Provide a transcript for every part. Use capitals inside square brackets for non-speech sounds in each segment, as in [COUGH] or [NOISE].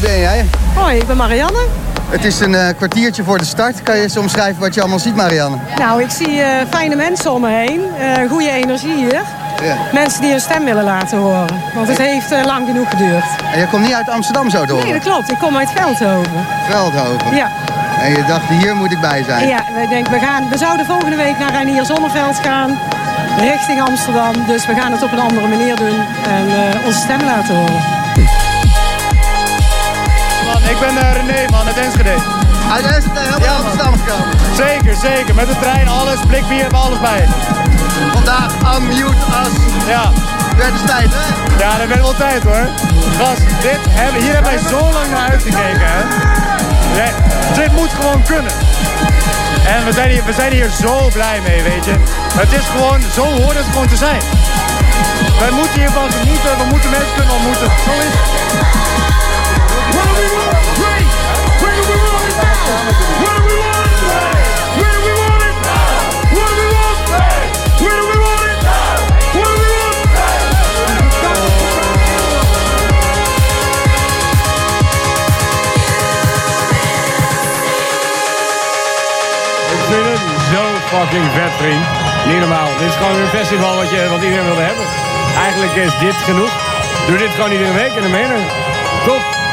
ben jij? Hoi, ik ben Hi, it's Marianne. Het is een eh, kwartiertje voor de start. Kan je eens omschrijven wat je allemaal ziet, Marianne? Nou, ik zie eh, fijne mensen om me heen. Eh, goede energie hier. Ja. Mensen die hun stem willen laten horen. Want het heeft lang genoeg geduurd. En je komt niet uit Amsterdam zo door? Nee, dat klopt. Ik kom uit Veldhoven. Veldhoven. Ja. En je dacht, hier moet ik bij zijn. Ja, we, denken, we, gaan, we zouden volgende week naar Reinier Zonneveld gaan. Richting Amsterdam. Dus we gaan het op een andere manier doen. En onze stem laten horen. Ik ben eh, René, man, uit Enschede. Uit Enschede helemaal Ja. Amsterdam gekomen. Zeker, zeker. Met de trein, alles, blikbier, hebben alles bij. Vandaag unmute as Ja, werd de tijd, hè? ja dat werd wel tijd hoor. Gast, dit hebben, hier hebben wij zo lang naar uitgekeken, hè. Ja, dit moet gewoon kunnen. En we zijn, hier, we zijn hier zo blij mee, weet je. Het is gewoon, zo hoort het gewoon te zijn. Wij moeten hiervan genieten, we moeten mensen kunnen ontmoeten. Zo is het. Fucking vet, vriend. Niet normaal. Dit is gewoon een festival wat, je, wat iedereen wilde hebben. Eigenlijk is dit genoeg. Doe dit gewoon iedere week en dan. Top.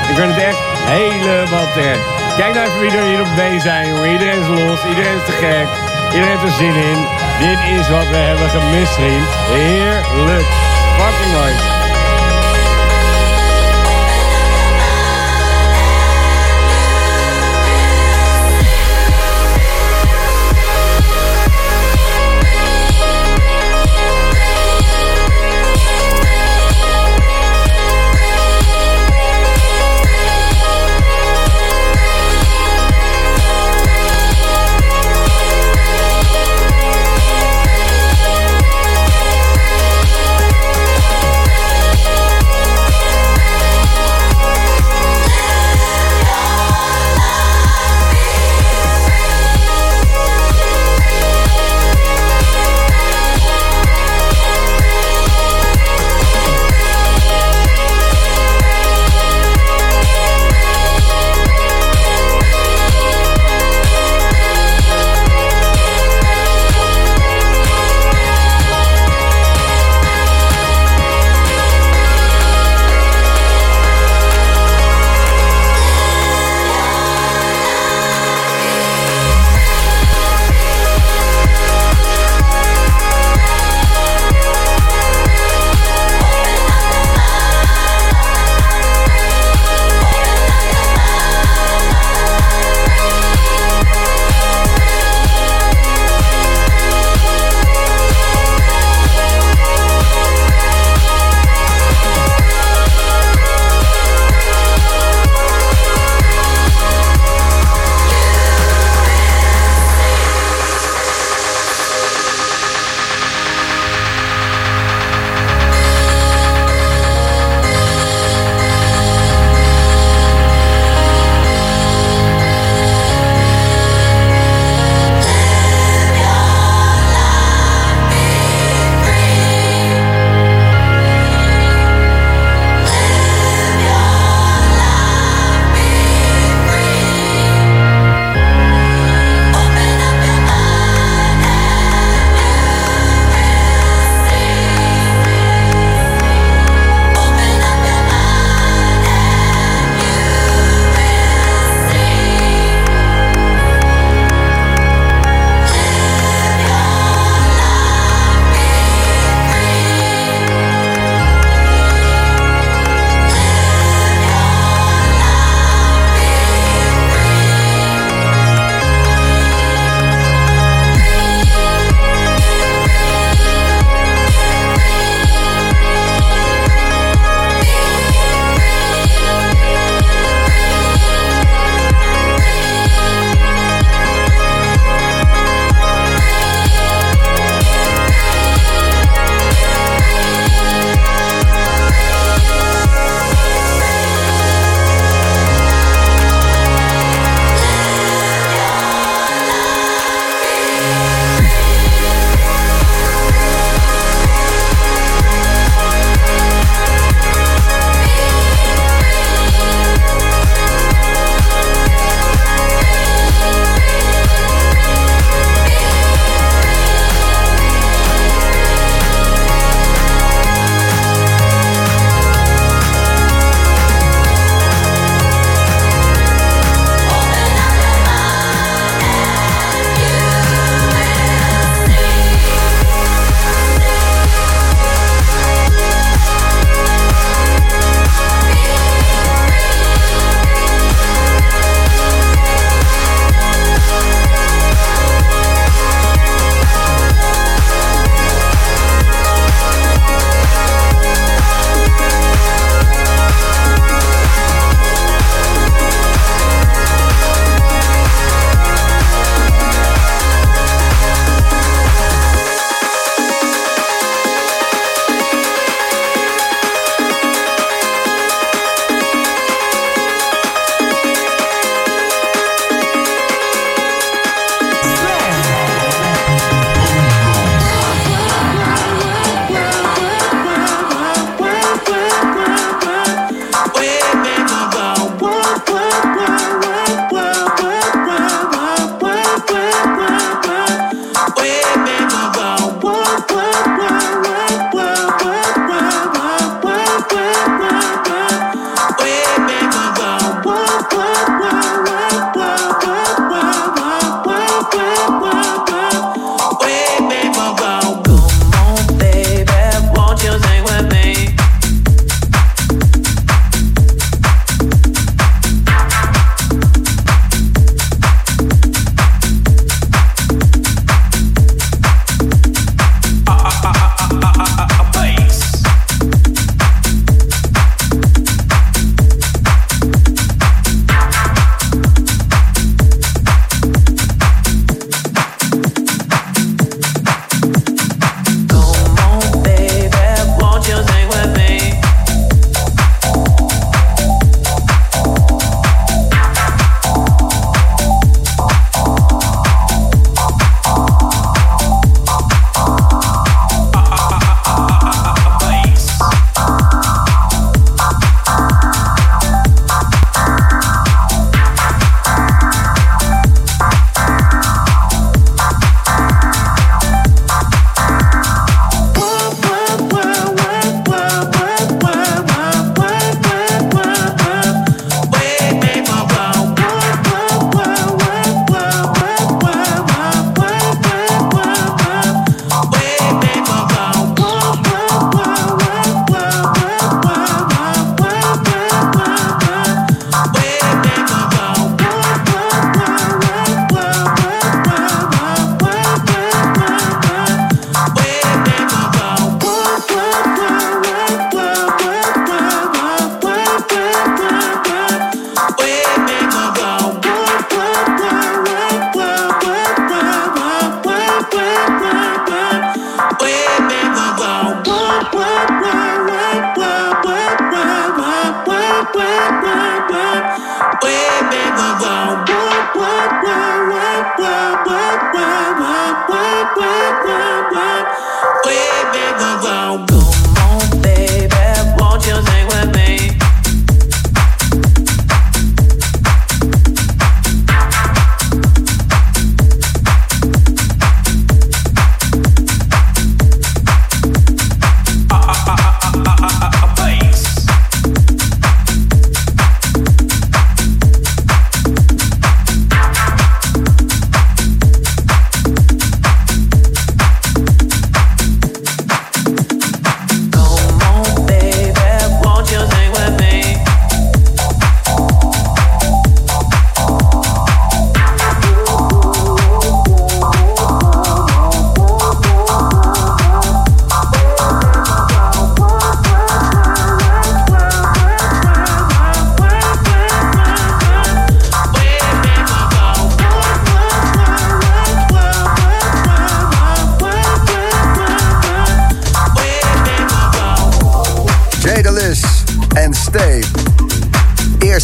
Ik vind het echt helemaal terecht. Kijk nou even wie er hier op been zijn, jongen. Iedereen is los, iedereen is te gek. Iedereen heeft er zin in. Dit is wat we hebben gemist, vriend. Heerlijk. Fucking mooi.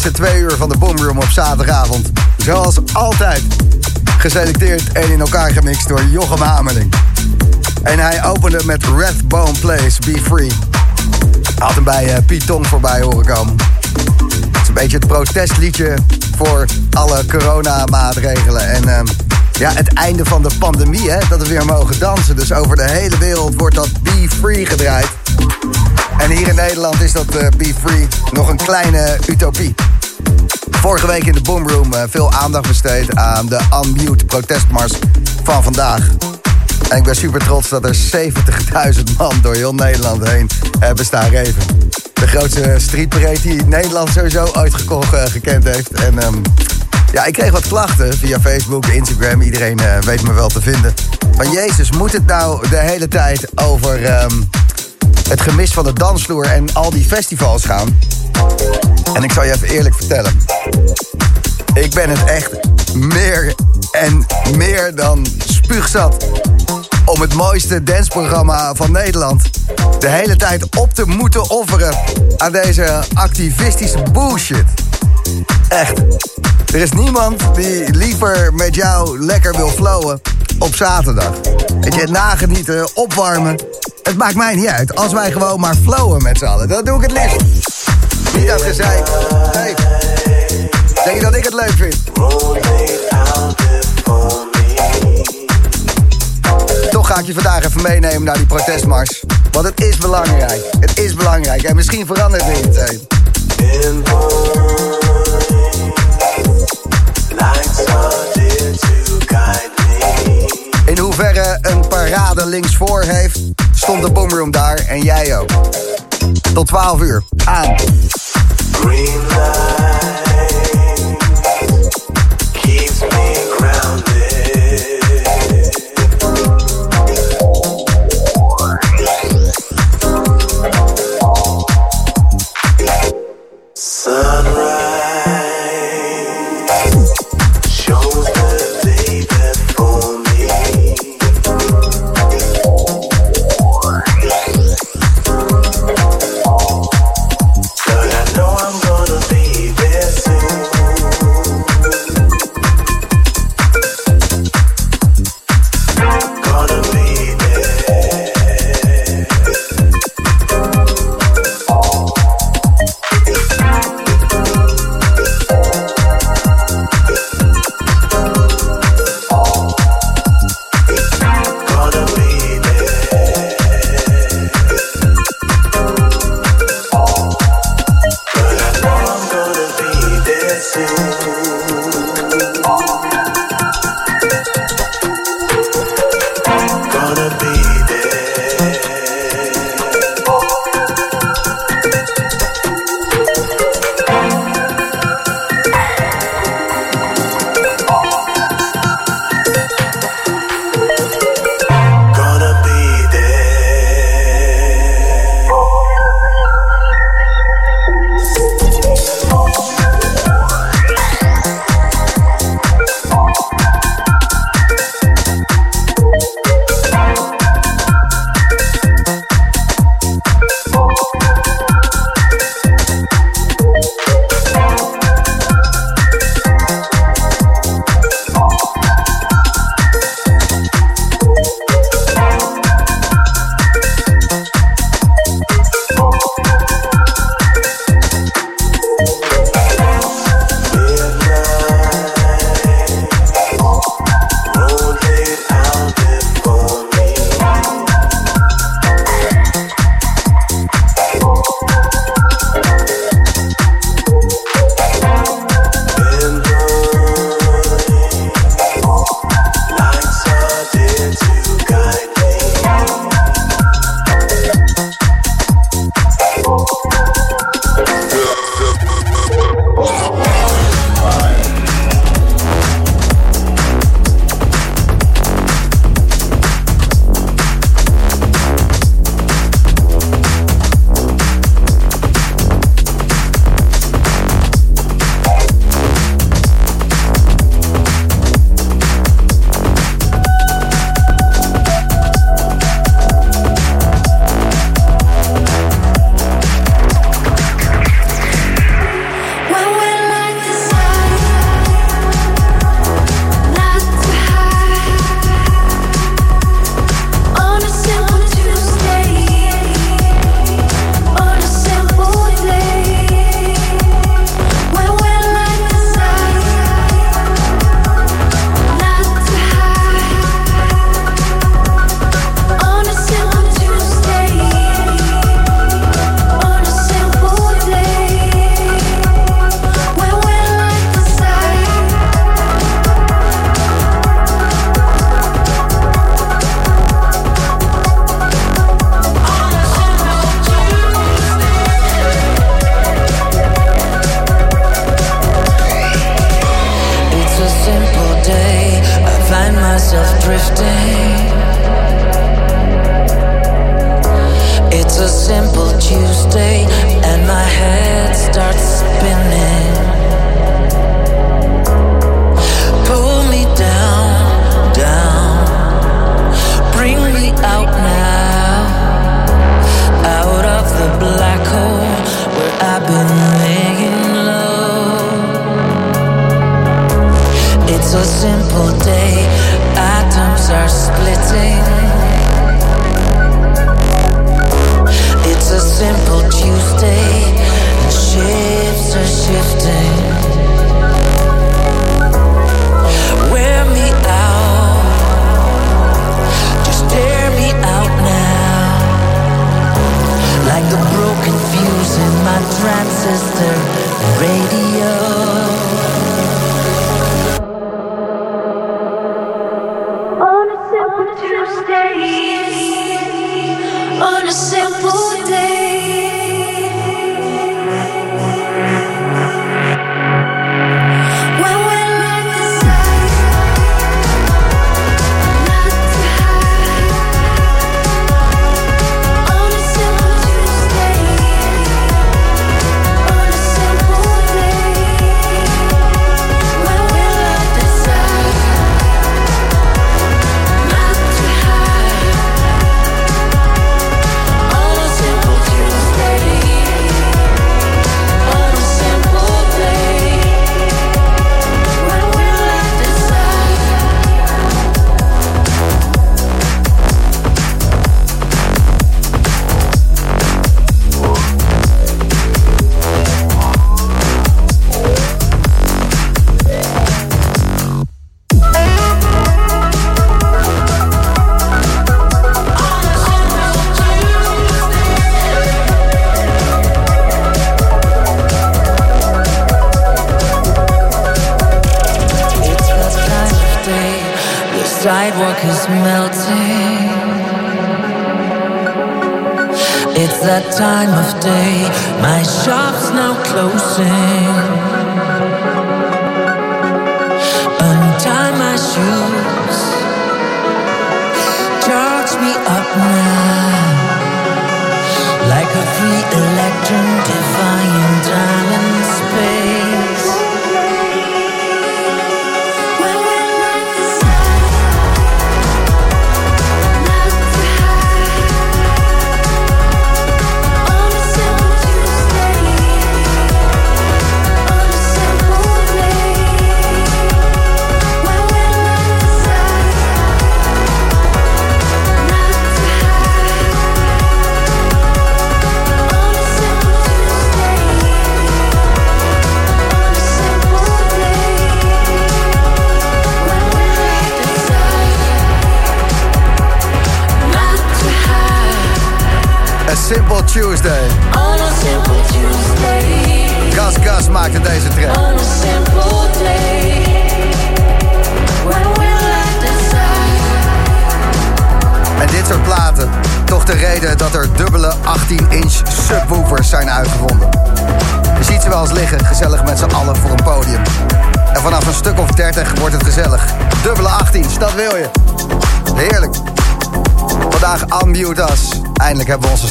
Eerste twee uur van de Boomroom op zaterdagavond. Zoals altijd. Geselecteerd en in elkaar gemixt door Jochem Hameling. En hij opende met Rathbone Place, Be Free. Had hem bij uh, Piet Tong voorbij horen komen. Het is een beetje het protestliedje voor alle coronamaatregelen. En uh, ja, het einde van de pandemie, hè, dat we weer mogen dansen. Dus over de hele wereld wordt dat Be Free gedraaid. En hier in Nederland is dat uh, Be Free nog een kleine utopie. Vorige week in de Boomroom uh, veel aandacht besteed aan de Unmute protestmars van vandaag. En ik ben super trots dat er 70.000 man door heel Nederland heen hebben staan reven. De grootste streetparade die Nederland sowieso ooit gekocht, gekend heeft. En um, ja, ik kreeg wat klachten via Facebook, Instagram. Iedereen weet me wel te vinden. Van Jezus, moet het nou de hele tijd over um, het gemis van de dansvloer en al die festivals gaan? En ik zal je even eerlijk vertellen. Ik ben het echt meer en meer dan spuugzat om het mooiste dansprogramma van Nederland de hele tijd op te moeten offeren aan deze activistische bullshit. Echt. Er is niemand die liever met jou lekker wil flowen op zaterdag. Weet je, nagenieten, opwarmen. Het maakt mij niet uit als wij gewoon maar flowen met z'n allen. Dat doe ik het liefst. Niet dat. Hey. Denk je dat ik het leuk vind? Toch ga ik je vandaag even meenemen naar die protestmars. Want het is belangrijk. Het is belangrijk. En misschien verandert er iets. Hey. In hoeverre een parade linksvoor heeft, stond de boomroom daar en jij ook. Tot 12 uur. Aan. Green light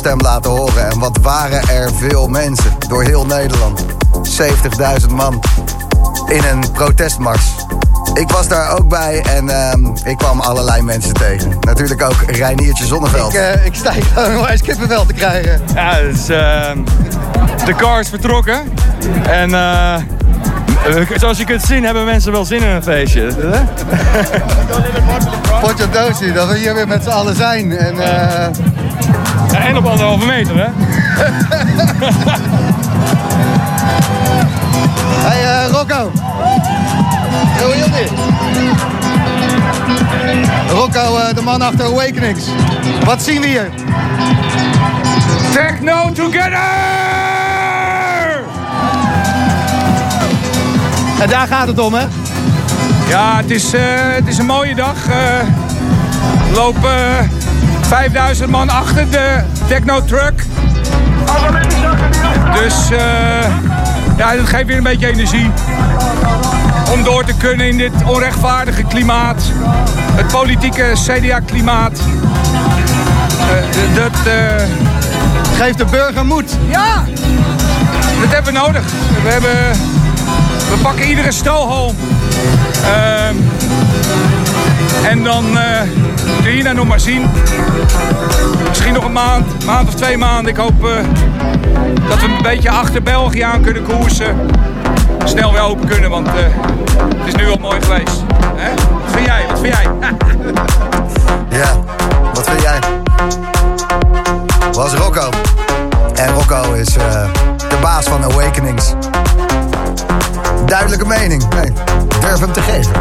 stem laten horen. En wat waren er veel mensen door heel Nederland. 70.000 man in een protestmars. Ik was daar ook bij en ehm, ik kwam allerlei mensen tegen. Natuurlijk ook Reiniertje Zonneveld. Ik, eh, ik sta hier gewoon onwijs kippenvel te krijgen. Ja, dus, ehm, de car is vertrokken. En eh, eh, zoals je kunt zien hebben mensen wel zin in een feestje. [LAUGHS] Potje doosje, dat we hier weer met z'n allen zijn. En, eh, Ja, en op anderhalve meter, hè? [LAUGHS] Hey eh, Rocco. Hoe is dit? Rocco, eh, de man achter Awakenings. Wat zien we hier? Techno together! En daar gaat het om, hè? Ja, het is, eh, het is een mooie dag. Lopen 5000 man achter de techno truck. Dus eh, ja, dat geeft weer een beetje energie. Om door te kunnen in dit onrechtvaardige klimaat. Het politieke CDA-klimaat. dat, eh, Geeft de burger moed. ja, dat hebben we nodig. We, hebben, we pakken iedere strohalm. Ehm, en dan eh kun je hierna nog maar zien. Misschien nog een maand, maand of twee maanden. Ik hoop eh, dat we een beetje achter België aan kunnen koersen. Snel weer open kunnen, want eh, het is nu al mooi geweest. Hè? Wat vind jij? Wat vind jij? [LAUGHS] Ja, wat vind jij? Was Rocco. En Rocco is eh, de baas van Awakenings. Duidelijke mening. Nee, durf hem te geven.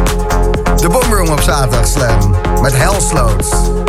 De Boomroom op zaterdag slam. Met Hellsloot.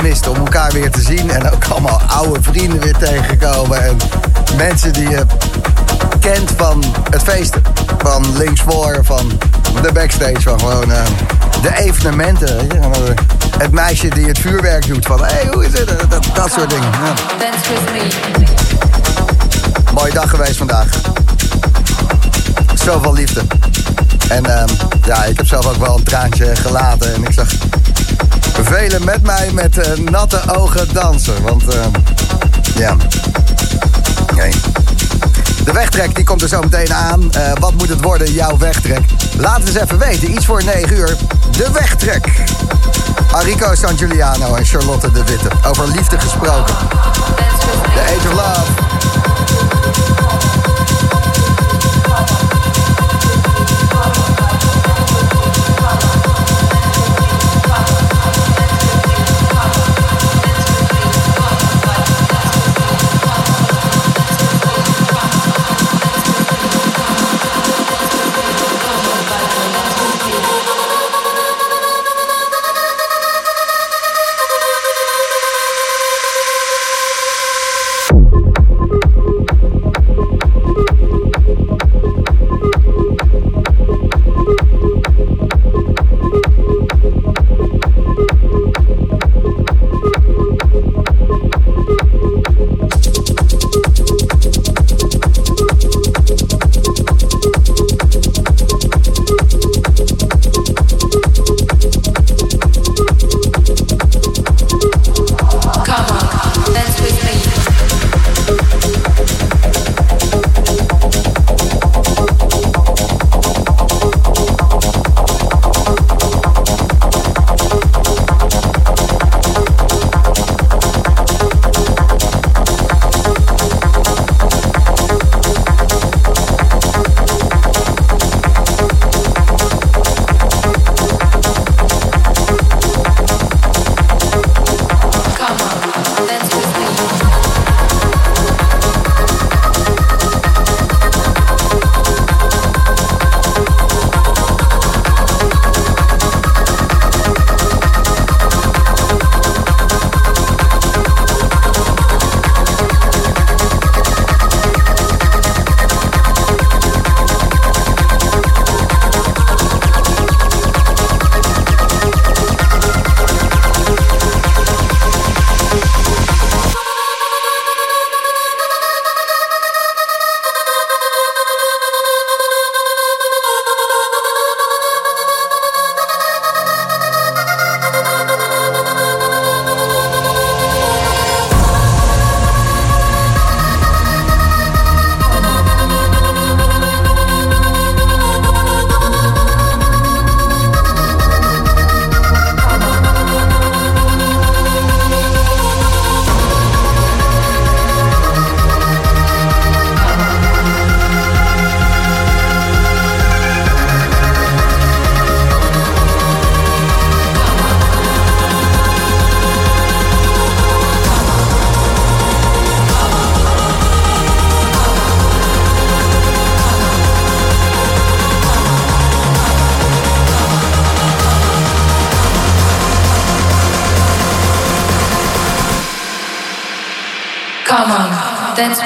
Gemist om elkaar weer te zien. En ook allemaal oude vrienden weer tegengekomen. En mensen die je kent van het feesten. Van linksvoor, van de backstage, van gewoon eh, de evenementen. weet je. En, eh, Het meisje die het vuurwerk doet van, hé, hey, hoe is het? Dat, dat, soort dingen. Ja. Mooie dag geweest vandaag. Zoveel liefde. En ehm, ja, ik heb zelf ook wel een traantje gelaten. En ik zag velen met mij met eh, natte ogen dansen. Want ehm, ja, nee. De wegtrek die komt er zo meteen aan. Eh, wat moet het worden, jouw wegtrek? Laat het eens even weten. Iets voor 9 uur. De wegtrek. Arico San Giuliano en Charlotte de Witte. Over liefde gesproken. The Age of Love.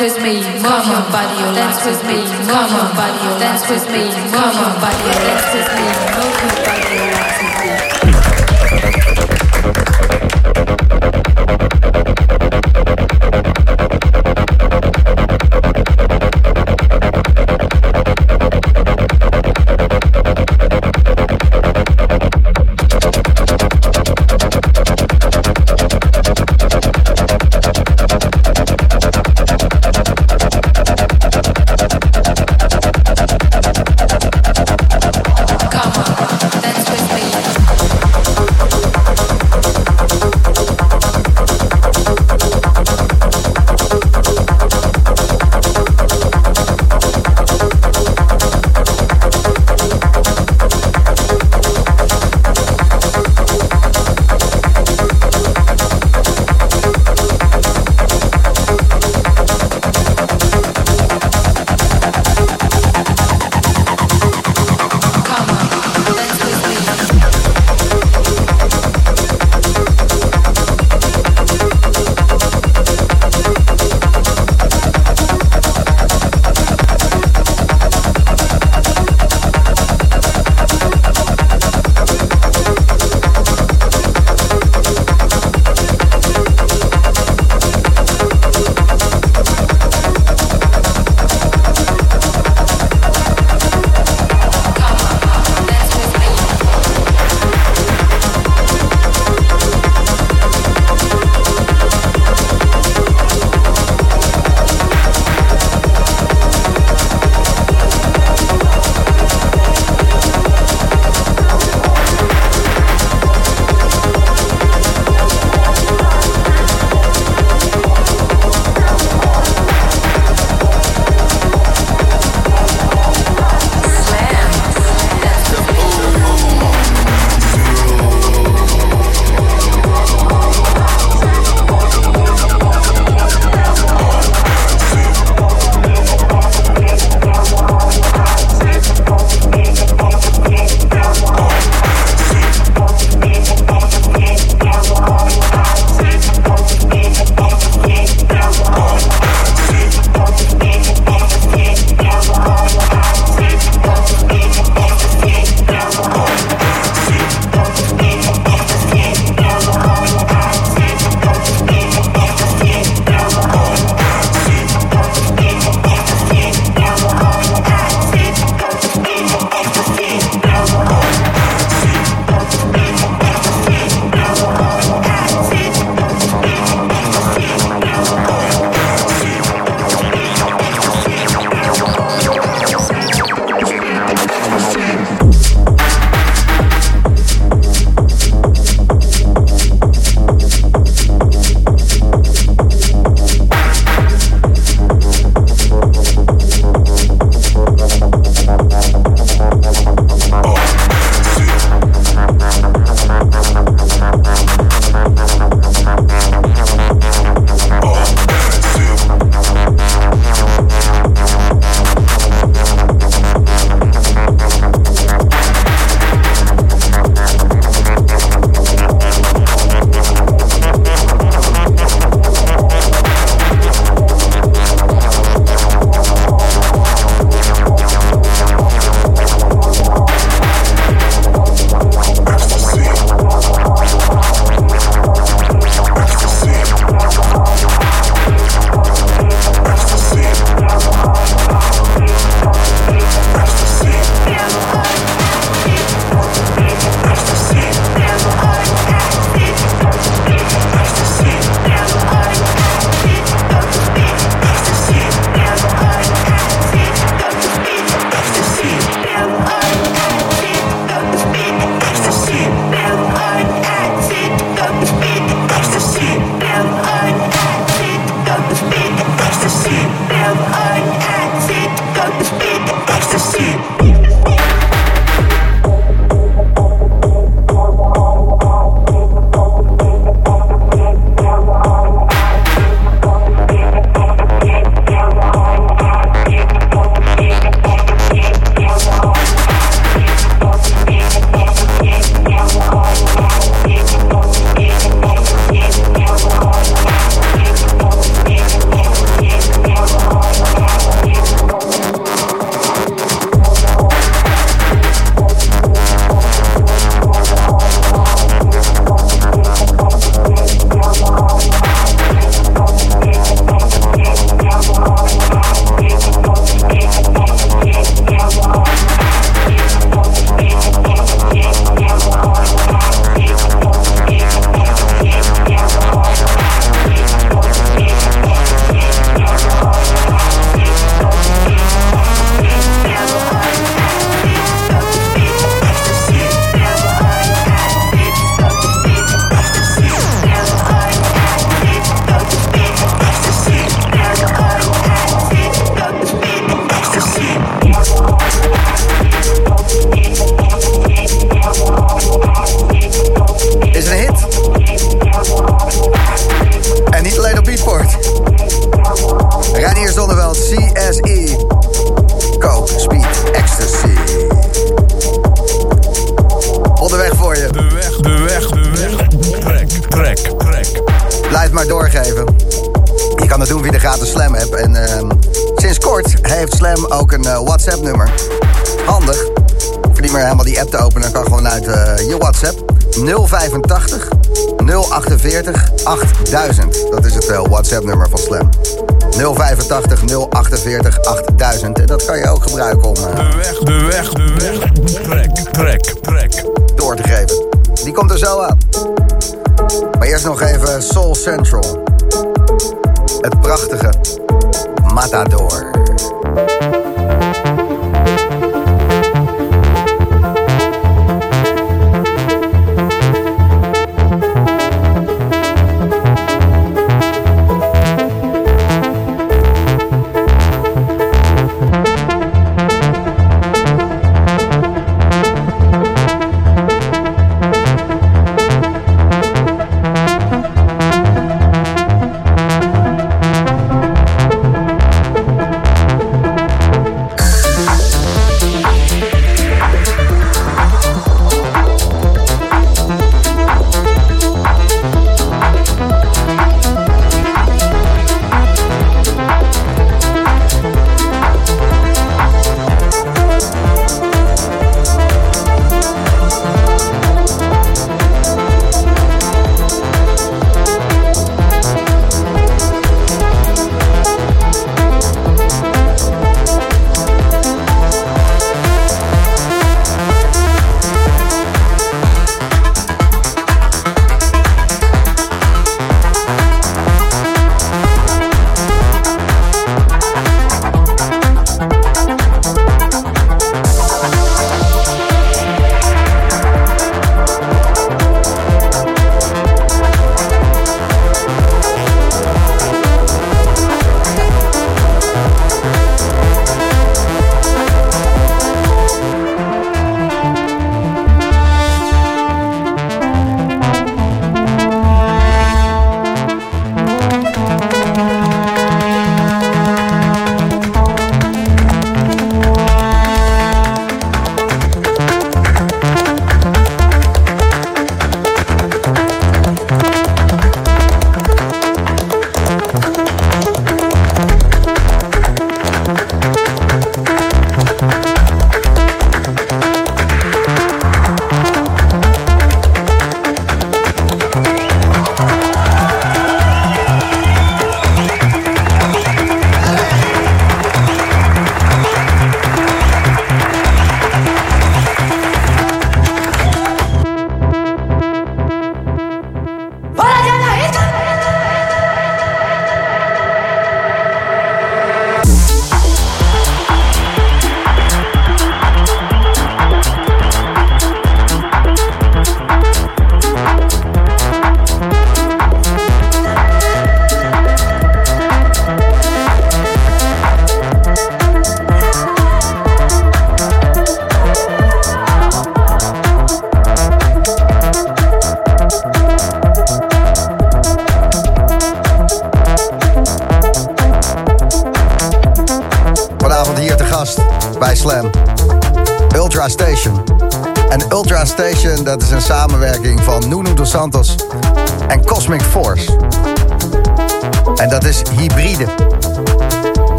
With me,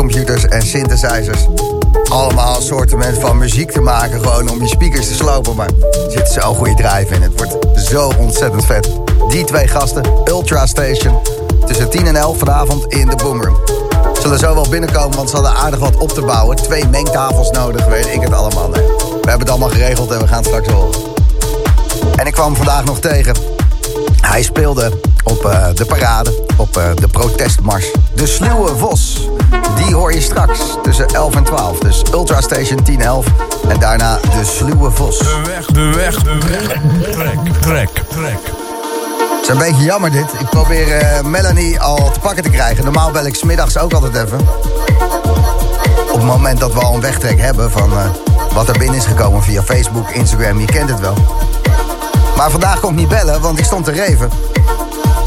drumcomputers en synthesizers. Allemaal een soort van muziek te maken, gewoon om je speakers te slopen. Maar er zit zo'n goede drive in. Het wordt zo ontzettend vet. Die twee gasten, Ultra Station, tussen 10 en 11 vanavond in de Boomroom. Zullen zo wel binnenkomen, want ze hadden aardig wat op te bouwen. Twee mengtafels nodig, weet ik het allemaal. We hebben het allemaal geregeld en we gaan straks horen. En ik kwam vandaag nog tegen. Hij speelde op eh, de parade, op eh, de protestmars. De Sluwe Vos, die hoor je straks tussen 11 en 12. Dus Ultra Station 10, 11 en daarna de Sluwe Vos. De weg, de weg, de weg. Trek, trek, trek. Het is een beetje jammer dit. Ik probeer eh, Melanie al te pakken te krijgen. Normaal bel ik smiddags ook altijd even. Op het moment dat we al een wegtrek hebben van eh, wat er binnen is gekomen via Facebook, Instagram, je kent het wel. Maar vandaag kon ik niet bellen, want ik stond te reven.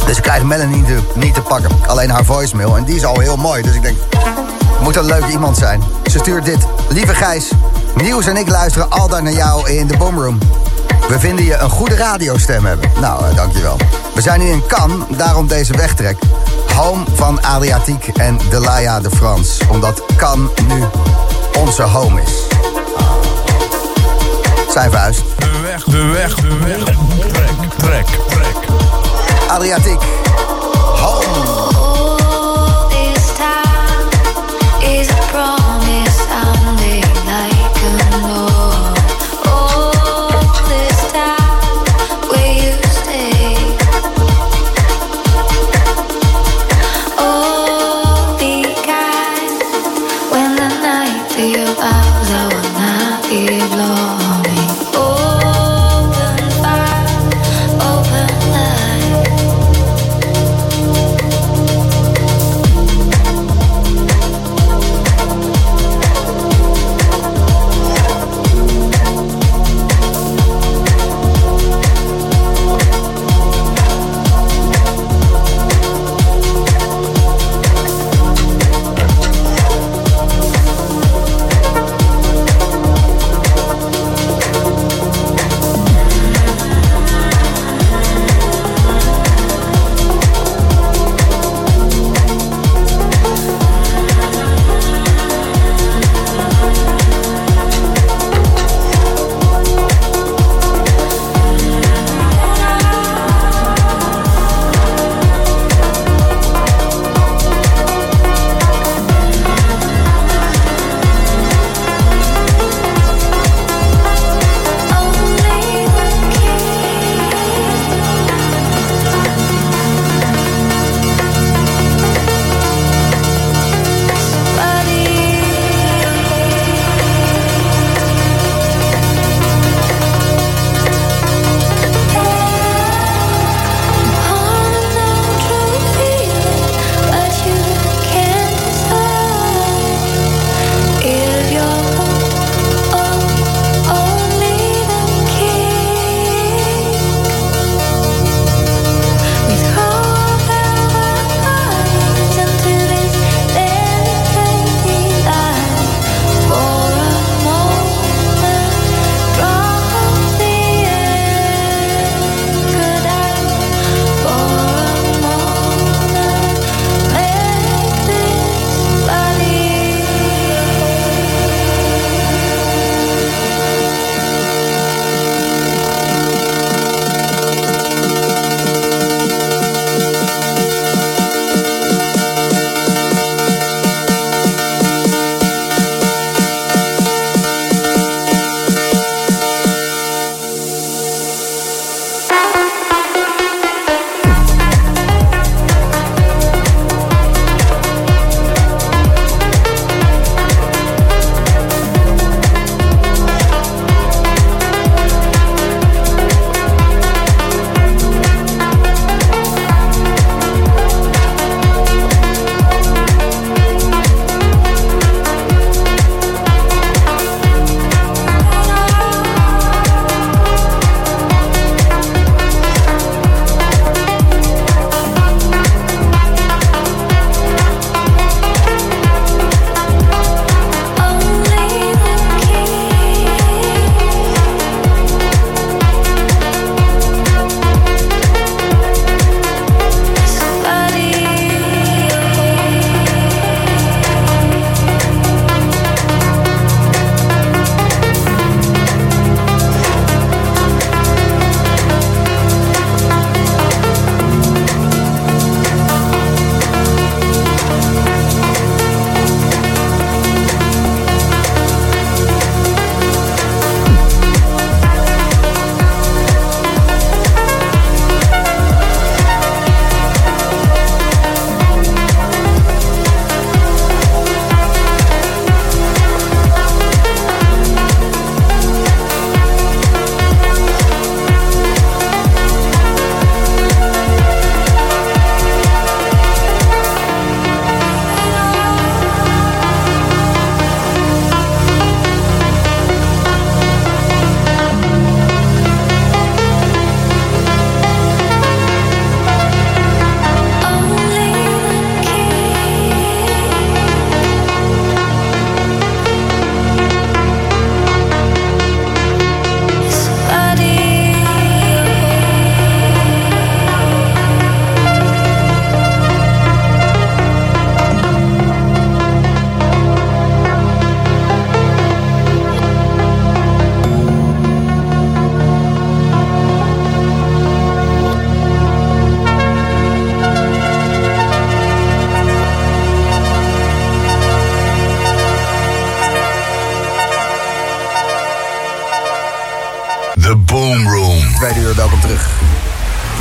Dus ik krijg Melanie niet te, niet te pakken. Alleen haar voicemail. En die is al heel mooi. Dus ik denk, Moet een leuk iemand zijn. Ze stuurt dit. Lieve Gijs, Nieuws en ik luisteren altijd naar jou in de Boomroom. We vinden je een goede radiostem hebben. Nou, eh, dankjewel. We zijn nu in Cannes, daarom deze wegtrek. Home van Adriatiek en Delaya de Frans. Omdat Cannes nu onze home is. Zijn vuist. De weg, de weg, de weg. Trek, trek, trek. Adriatiek. Home.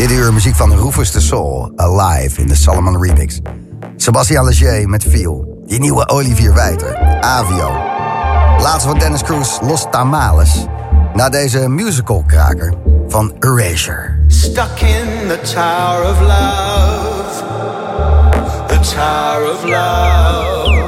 Dit uur muziek van Rufus de Soul, Alive in de Salomon Remix. Sebastian Leger met Feel. Die nieuwe Olivier Wijter, Avio. Laatste van Dennis Cruz, Los Tamales. Na deze musicalkraker van Erasure. Stuck in the tower of love. The tower of love.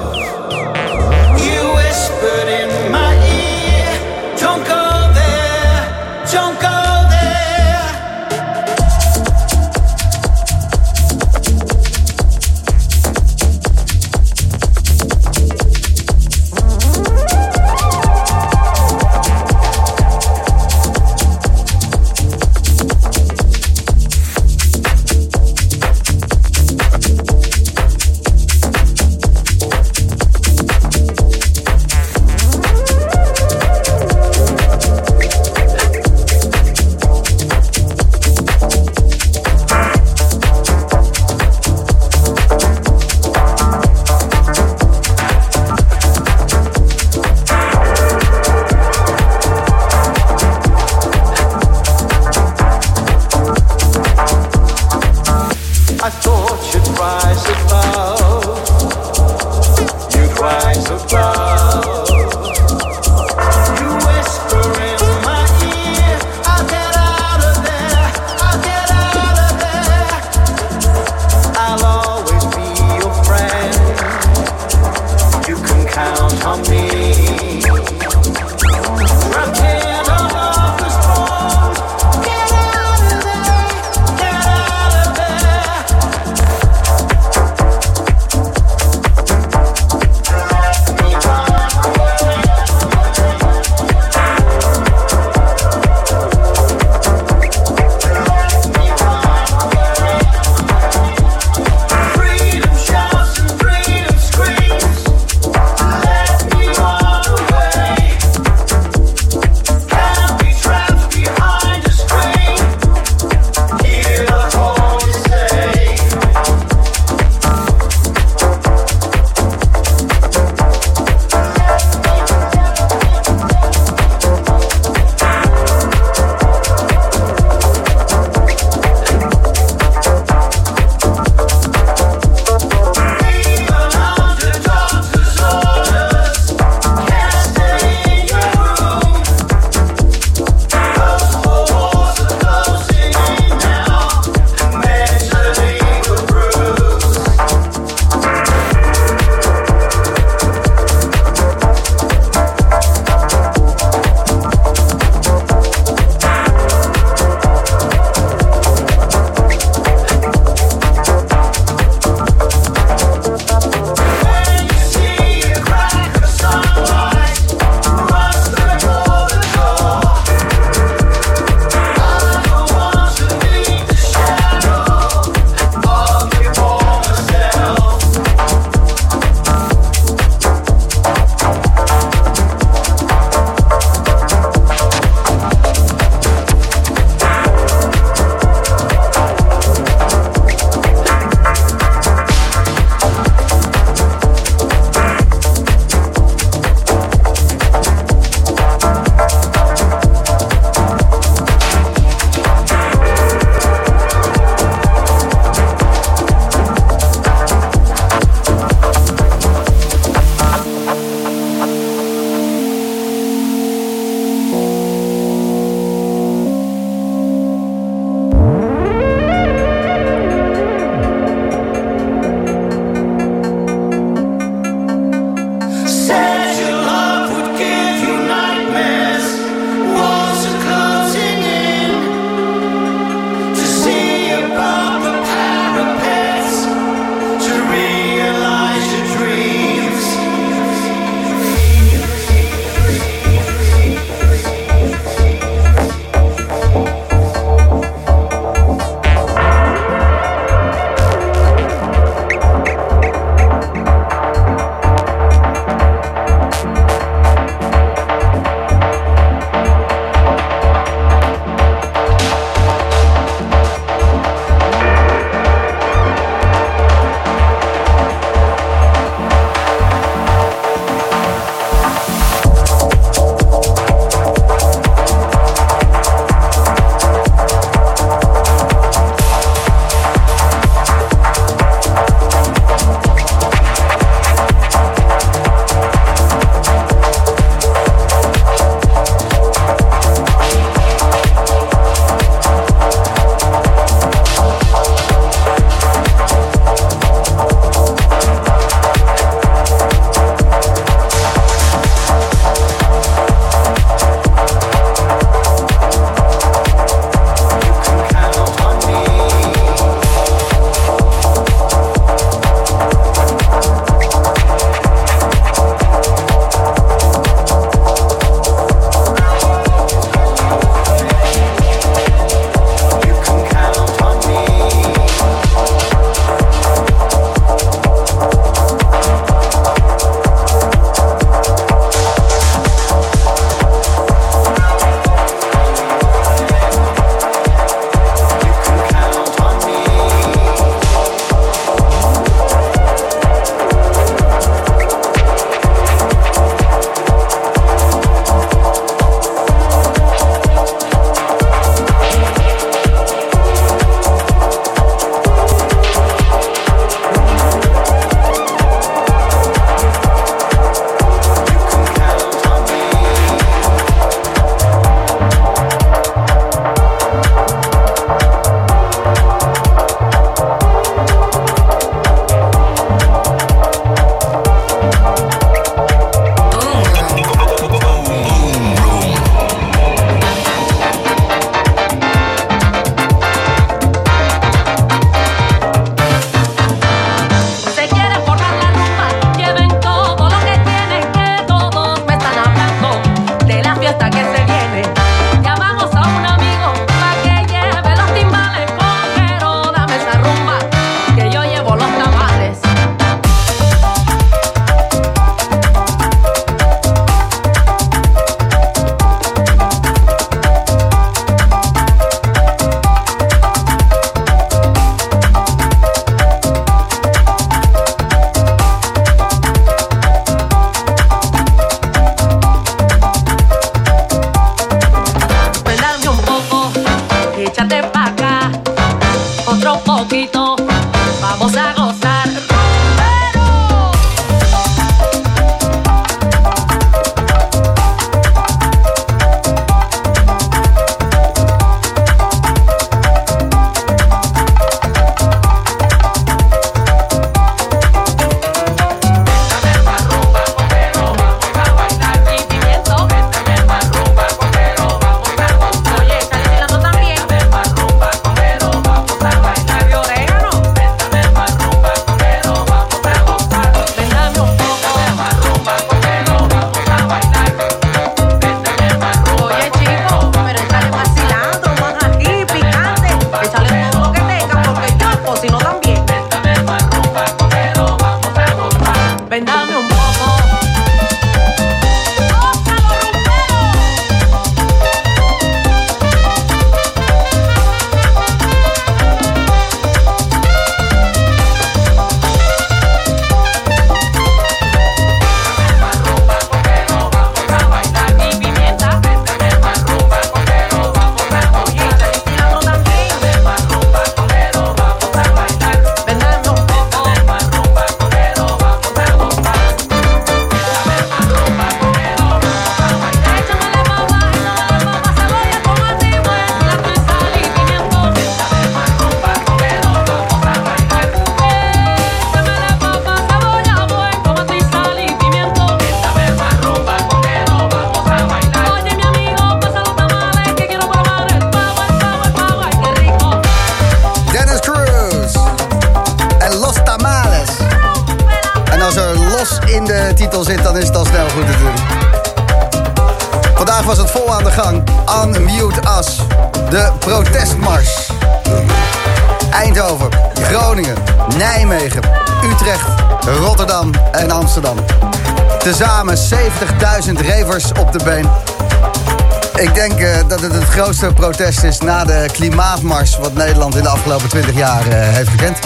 Grootste protest is na de klimaatmars... wat Nederland in de afgelopen 20 jaar eh, heeft gekend.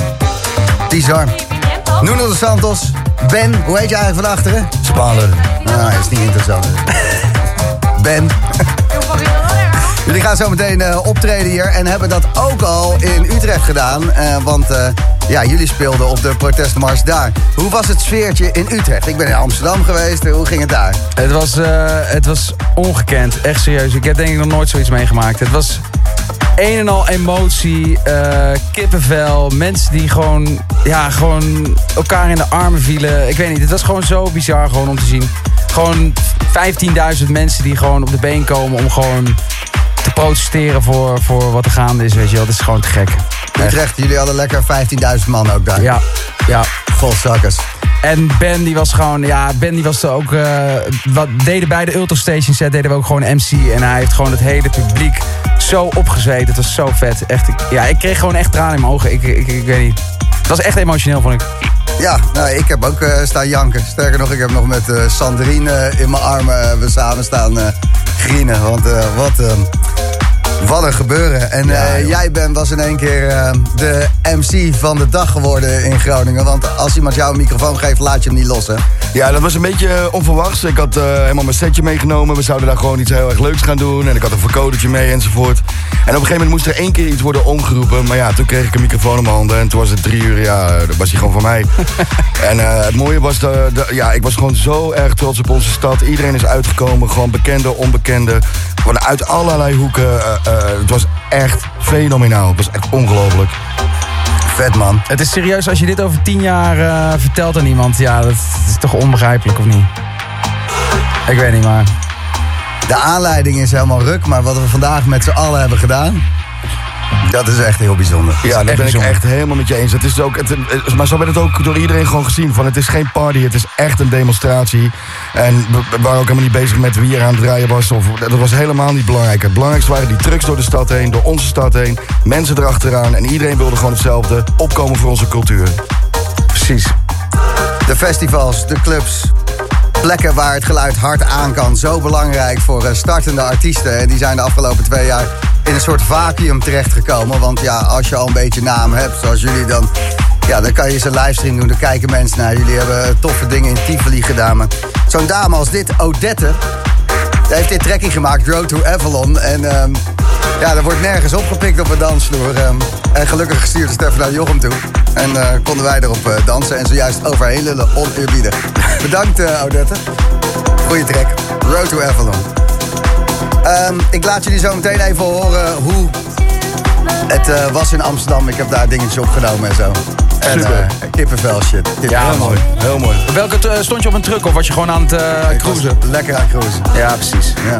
Bizar. Nuno de Santos, Ben, hoe heet je eigenlijk van achteren? Spaller. Nou, is niet interessant. [LAUGHS] ben. Jullie gaan zo meteen eh, optreden hier en hebben dat ook al in Utrecht gedaan. eh, want eh, ja, jullie speelden op de protestmars daar. Hoe was het sfeertje in Utrecht? Ik ben in Amsterdam geweest. Hoe ging het daar? Het was, eh, het was ongekend, echt serieus. Ik heb denk ik nog nooit zoiets meegemaakt. Het was een en al emotie, eh, kippenvel, mensen die gewoon, ja, gewoon elkaar in de armen vielen. Ik weet niet, het was gewoon zo bizar gewoon om te zien. Gewoon 15.000 mensen die gewoon op de been komen om gewoon te protesteren voor, voor wat er gaande is, weet je wel. Dat is gewoon te gek. Utrecht, jullie hadden lekker 15.000 man ook daar. Ja, ja. Volzakkers. En Ben die was gewoon, ja, Ben die was er ook, eh, wat deden bij de Ultrastation set, deden we ook gewoon MC. En hij heeft gewoon het hele publiek zo opgezweet. Het was zo vet. Echt, ik- ja, ik kreeg gewoon echt tranen in mijn ogen. Ik, ik, ik weet niet. Het was echt emotioneel, vond ik. Ja, nou, ik heb ook eh, staan janken. Sterker nog, ik heb nog met eh Sandrine in mijn armen we samen staan grienen. Want wat, wat een gebeuren. En eh, jij Ben was in één keer eh, de MC van de dag geworden in Groningen. Want als iemand jou een microfoon geeft, laat je hem niet los, hè? Ja, dat was een beetje eh, onverwachts. Ik had eh, helemaal mijn setje meegenomen. We zouden daar gewoon iets heel erg leuks gaan doen. En ik had een verkodertje mee enzovoort. En op een gegeven moment moest er één keer iets worden omgeroepen. Maar ja, toen kreeg ik een microfoon in mijn handen. En toen was het drie uur, ja, eh, dat was hij gewoon van mij. [LAUGHS] en het mooie was, de, de- ja, ik was gewoon zo erg trots op onze stad. Iedereen is uitgekomen. Gewoon bekende, onbekende. Gewoon uit allerlei hoeken. het was echt fenomenaal. Het was echt ongelooflijk. Vet, man. Het is serieus, als je dit over tien jaar eh, vertelt aan iemand, ja, dat is toch onbegrijpelijk, of niet? Ik weet niet, maar... De aanleiding is helemaal ruk, maar wat we vandaag met z'n allen hebben gedaan... dat is echt heel bijzonder. Ja, daar ben ik echt helemaal met je eens. Het is ook, het, maar zo werd het ook door iedereen gewoon gezien. Van, het is geen party, het is echt een demonstratie. En we, we waren ook helemaal niet bezig met wie er aan het draaien was. Of, dat was helemaal niet belangrijk. Het belangrijkste waren die trucks door de stad heen, door onze stad heen. Mensen erachteraan. En iedereen wilde gewoon hetzelfde. Opkomen voor onze cultuur. Precies. De festivals, de clubs, plekken waar het geluid hard aan kan. Zo belangrijk voor eh, startende artiesten. En die zijn de afgelopen twee jaar in een soort vacuüm terechtgekomen. Want ja, als je al een beetje naam hebt, zoals jullie dan... Ja, dan kan je een livestream doen, dan kijken mensen naar. Jullie hebben toffe dingen in Tivoli gedaan. Zo'n dame als dit, Odette... Die heeft dit trekking gemaakt, Road to Avalon. En ehm, ja, er wordt nergens opgepikt op een dansvloer. ehm. en gelukkig stuurde Stefan naar Jochem toe. En eh, konden wij erop eh, dansen en zojuist overheen lullen, oneerbiedig. [LAUGHS] Bedankt, eh, Odette. Goeie track. Road to Avalon. Ehm, ik laat jullie zo meteen even horen hoe het eh, was in Amsterdam. Ik heb daar dingetjes opgenomen en zo. En eh, kippenvel shit. Ja, Heel mooi. Heel mooi. Welke eh, stond je op een truck of was je gewoon aan het cruisen? Lekker aan het cruisen. Ja, precies. Ja.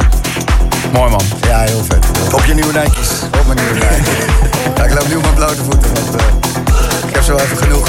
Mooi man. Ja, heel vet. Op je nieuwe Nike's. Op mijn nieuwe Nike. [LAUGHS] ja, ik loop nu op mijn blote voeten, want ik heb zo even genoeg.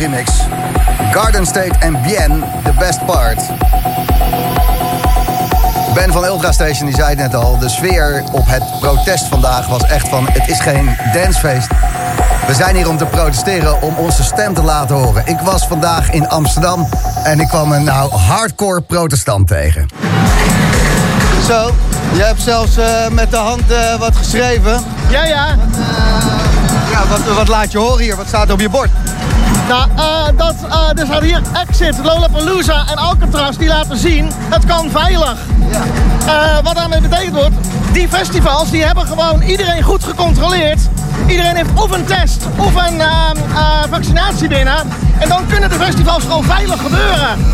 Remix. Garden State en Bien, The Best Part. Ben van Ultra Station die zei het net al. De sfeer op het protest vandaag was echt van... het is geen dancefeest. We zijn hier om te protesteren, om onze stem te laten horen. Ik was vandaag in Amsterdam en ik kwam een nou hardcore protestant tegen. Zo, je hebt zelfs eh, met de hand eh, wat geschreven. Ja, ja. Ja, wat, wat laat je horen hier? Wat staat er op je bord? Nou, eh, dat, eh, er staat hier Exit, Lollapalooza en Alcatraz die laten zien, het kan veilig. Eh, wat daarmee betekent wordt, die festivals die hebben gewoon iedereen goed gecontroleerd. Iedereen heeft of een test of een eh, eh, vaccinatie binnen. En dan kunnen de festivals gewoon veilig gebeuren.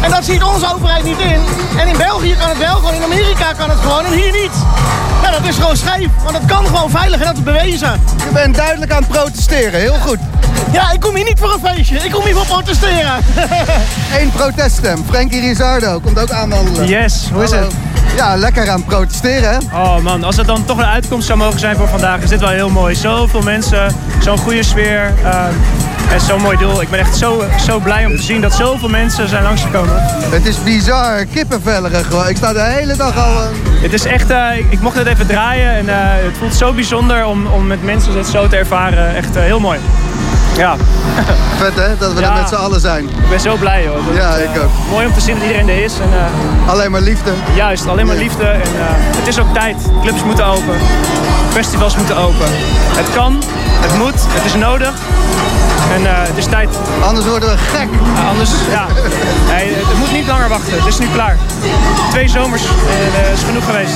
En dat ziet onze overheid niet in. En in België kan het wel, gewoon in Amerika kan het gewoon en hier niet. Nou, dat is gewoon scheef, want het kan gewoon veilig en dat is bewezen. Je bent duidelijk aan het protesteren, heel goed. Ja, ik kom hier niet voor een feestje, ik kom hier voor protesteren. [LAUGHS] Eén proteststem, Frankie Rizardo komt ook aanwandelen. Yes, hoe is Hallo. het? Ja, lekker aan het protesteren, hè? Oh man, als het dan toch een uitkomst zou mogen zijn voor vandaag, is dit wel heel mooi. Zoveel mensen, zo'n goede sfeer ehm, en zo'n mooi doel. Ik ben echt zo, zo blij om te zien dat zoveel mensen zijn langsgekomen. Het is bizar, kippenvellerig gewoon. Ik sta de hele dag al... eh, Het is echt, eh, ik, ik mocht het even draaien en eh, het voelt zo bijzonder om, om met mensen het zo te ervaren. Echt heel mooi. Ja. [LAUGHS] Vet hè, dat we Ja. er met z'n allen zijn. Ik ben zo blij hoor. Dat Ja, het, ik eh, ook. Mooi om te zien dat iedereen er is. En, eh, Alleen maar liefde. Juist, alleen maar liefde. En, eh, het is ook tijd. Clubs moeten open. Festivals moeten open. Het kan, het moet, het is nodig. En eh, het is tijd. Anders worden we gek. anders, ja. [LAUGHS] Nee, het moet niet langer wachten. Het is nu klaar. Twee zomers en eh, is genoeg geweest.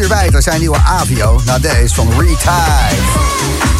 Hierbij zijn nieuwe Avio na deze van Retide.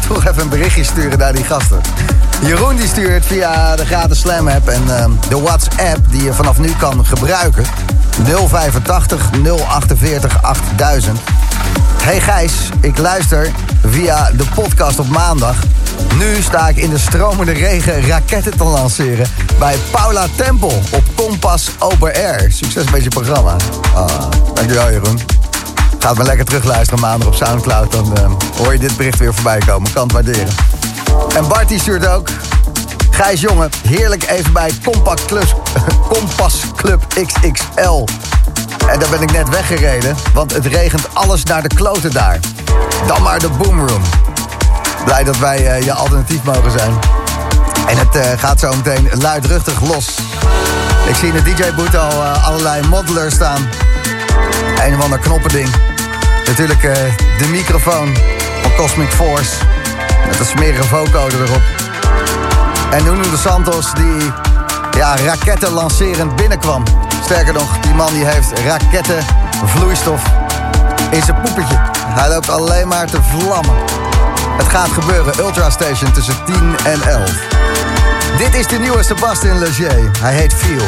Ga toch even een berichtje sturen naar die gasten. Jeroen die stuurt via de gratis Slam app en ehm, de WhatsApp... die je vanaf nu kan gebruiken. 085 048 8000. Hey Gijs, ik luister via de podcast op maandag. Nu sta ik in de stromende regen raketten te lanceren... bij Paula Tempel op Kompas Open Air. Succes met je programma. Ah, dankjewel Jeroen. Gaat maar lekker terugluisteren maandag op Soundcloud. Dan eh, hoor je dit bericht weer voorbij komen. Kan het waarderen. En Bart stuurt ook. Gijs jongen, heerlijk even bij Compact Club, Kompas Club [LAUGHS] XXL. En daar ben ik net weggereden, want het regent alles naar de kloten daar. Dan maar de boomroom. Blij dat wij eh, je alternatief mogen zijn. En het eh, gaat zo meteen luidruchtig los. Ik zie in de DJ-boot al allerlei modelers staan. Een of ander knoppending. Natuurlijk eh, de microfoon van Cosmic Force. Met een smerige vocode erop. En Nuno de Santos die ja, raketten lancerend binnenkwam. Sterker nog, die man die heeft raketten vloeistof in zijn poepetje. Hij loopt alleen maar te vlammen. Het gaat gebeuren, Ultra Station tussen 10 en 11. Dit is de nieuwe Sebastian Leger. Hij heet Feel.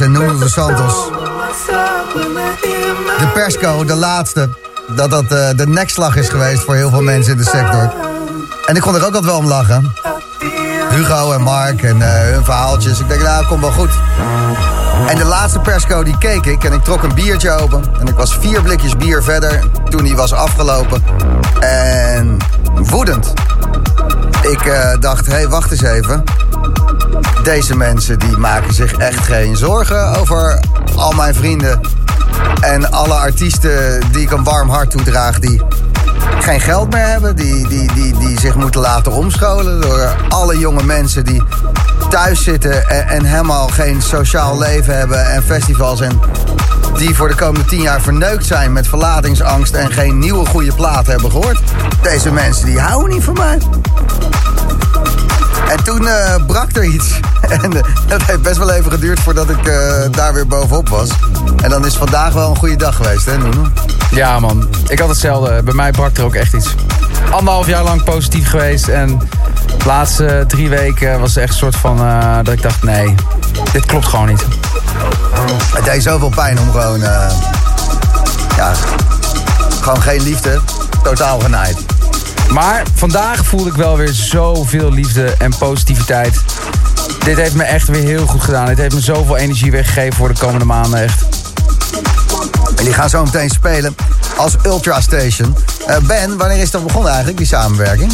En Nuno de Santos. De persco, de laatste, dat dat eh, de nekslag is geweest voor heel veel mensen in de sector. En ik kon er ook altijd wel om lachen. Hugo en Mark en eh, hun verhaaltjes. Ik denk, nou, komt wel goed. En de laatste persco die keek ik en ik trok een biertje open. En ik was vier blikjes bier verder toen die was afgelopen. En woedend. Ik eh, dacht, hé, hey, wacht eens even. Deze mensen die maken zich echt geen zorgen over al mijn vrienden. En alle artiesten die ik een warm hart toedraag, die geen geld meer hebben. Die, die, die, die zich moeten laten omscholen door alle jonge mensen die thuis zitten en, helemaal geen sociaal leven hebben en festivals. En die voor de komende tien jaar verneukt zijn met verlatingsangst en geen nieuwe goede plaat hebben gehoord. Deze mensen die houden niet van mij. En toen eh, brak er iets. [LAUGHS] En eh, dat heeft best wel even geduurd voordat ik eh, daar weer bovenop was. En dan is vandaag wel een goede dag geweest, hè, Nuno? Ja, man. Ik had hetzelfde. Bij mij brak er ook echt iets. Anderhalf jaar lang positief geweest. En de laatste drie weken was het echt een soort van... dat ik dacht, nee, dit klopt gewoon niet. Het deed zoveel pijn om gewoon... ja, gewoon geen liefde. Totaal genaaid. Maar vandaag voelde ik wel weer zoveel liefde en positiviteit. Dit heeft me echt weer heel goed gedaan. Dit heeft me zoveel energie weggegeven voor de komende maanden echt. En die gaan zo meteen spelen als Ultra Station. Eh, ben, wanneer is dat begonnen eigenlijk, die samenwerking?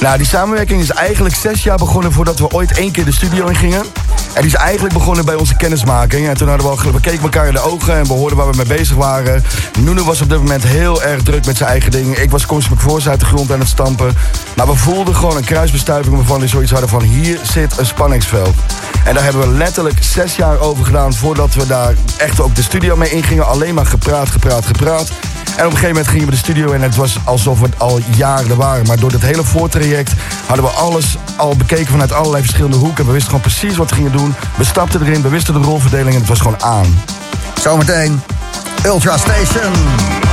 Nou, die samenwerking is eigenlijk zes jaar begonnen voordat we ooit één keer de studio in gingen. En die is eigenlijk begonnen bij onze kennismaking. En toen hadden we, al, we elkaar in de ogen en we hoorden waar we mee bezig waren. Nuno was op dit moment heel erg druk met zijn eigen dingen. Ik was Cosmic Force uit de grond aan het stampen. Maar we voelden gewoon een kruisbestuiving waarvan we zoiets hadden van... hier zit een spanningsveld. En daar hebben we letterlijk zes jaar over gedaan... voordat we daar echt ook de studio mee ingingen. Alleen maar gepraat, gepraat, gepraat. En op een gegeven moment gingen we de studio en het was alsof we het al jaren waren. Maar door dit hele voortraject hadden we alles al bekeken vanuit allerlei verschillende hoeken. We wisten gewoon precies wat we gingen doen. We stapten erin, we wisten de rolverdeling en het was gewoon aan. Zometeen Ultra Station.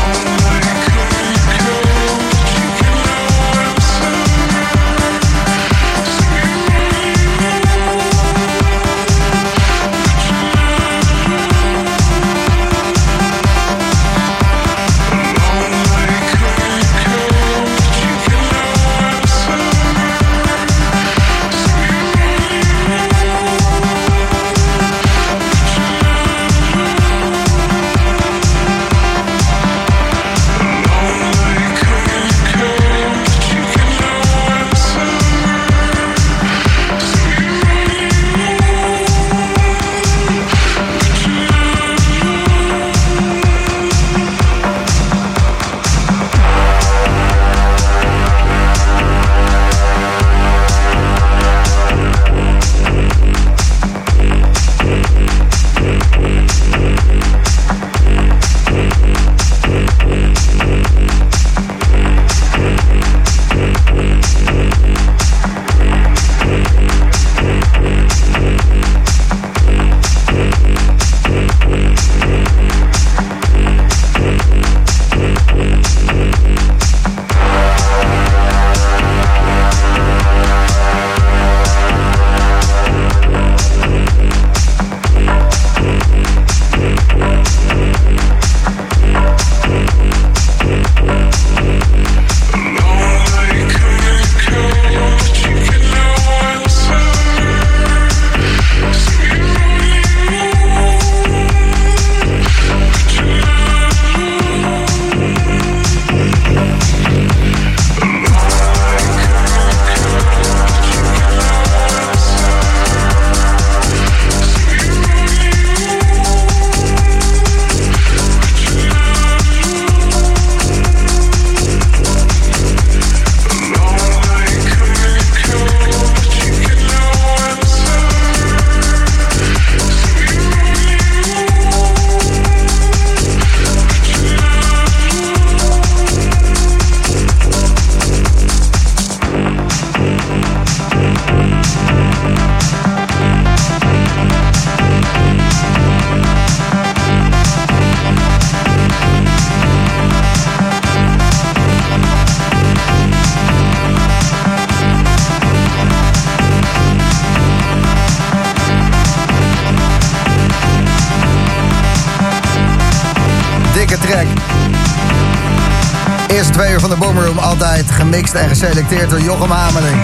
Gemixt en geselecteerd door Jochem Hameling.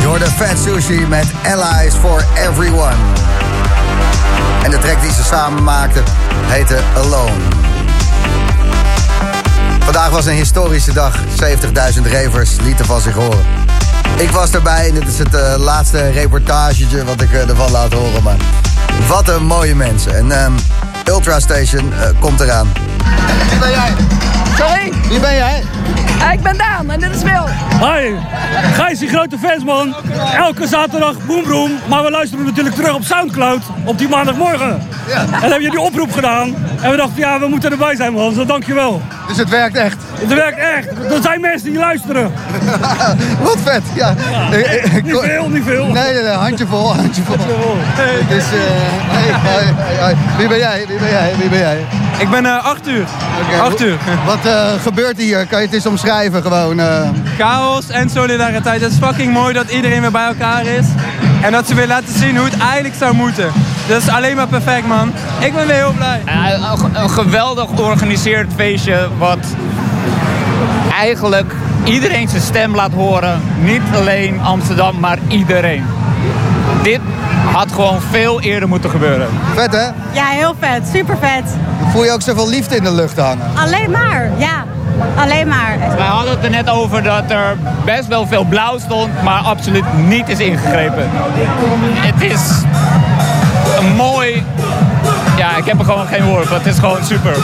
Je hoorde Fat Sushi met Allies for Everyone. En de track die ze samen maakten heette Alone. Vandaag was een historische dag. 70.000 ravers lieten van zich horen. Ik was erbij en dit is het eh, laatste reportagetje wat ik eh, ervan laat horen. Maar wat een mooie mensen. En ehm, Ultra Station eh, komt eraan. Wie ben jij? Sorry? Wie ben jij? Ik ben Daan en dit is Wil. Hi, Gijs die grote fans man. Elke zaterdag Boomroom, maar we luisteren natuurlijk terug op Soundcloud op die maandagmorgen. Ja. En dan heb je die oproep gedaan. En we dachten, ja, we moeten erbij zijn man, dus dankjewel. Dus het werkt echt? Het werkt echt. Er zijn mensen die luisteren. [LAUGHS] Wat vet, ja. niet veel, niet veel. Nee, nee, nee, handjevol, handjevol. Het is, eh, hey, hey, hey, hey. Wie ben jij? Wie ben jij? Wie ben jij? Ik ben uh, acht uur. Oké, Acht hoe- uur. [LAUGHS] Wat eh, gebeurt hier? Kan je het eens omschrijven gewoon? eh? Chaos en solidariteit. Het is fucking mooi dat iedereen weer bij elkaar is. En dat ze weer laten zien hoe het eigenlijk zou moeten. Dat is alleen maar perfect, man. Ik ben weer heel blij. een, een geweldig georganiseerd feestje wat eigenlijk iedereen zijn stem laat horen. Niet alleen Amsterdam, maar iedereen. Dit had gewoon veel eerder moeten gebeuren. Vet hè? Ja, heel vet. Super vet. Voel je ook zoveel liefde in de lucht hangen? Alleen maar, ja. Alleen maar. Wij hadden het er net over dat er best wel veel blauw stond, maar absoluut niet is ingegrepen. Het is een mooi... Ja, ik heb er gewoon geen woord voor. Het is gewoon super.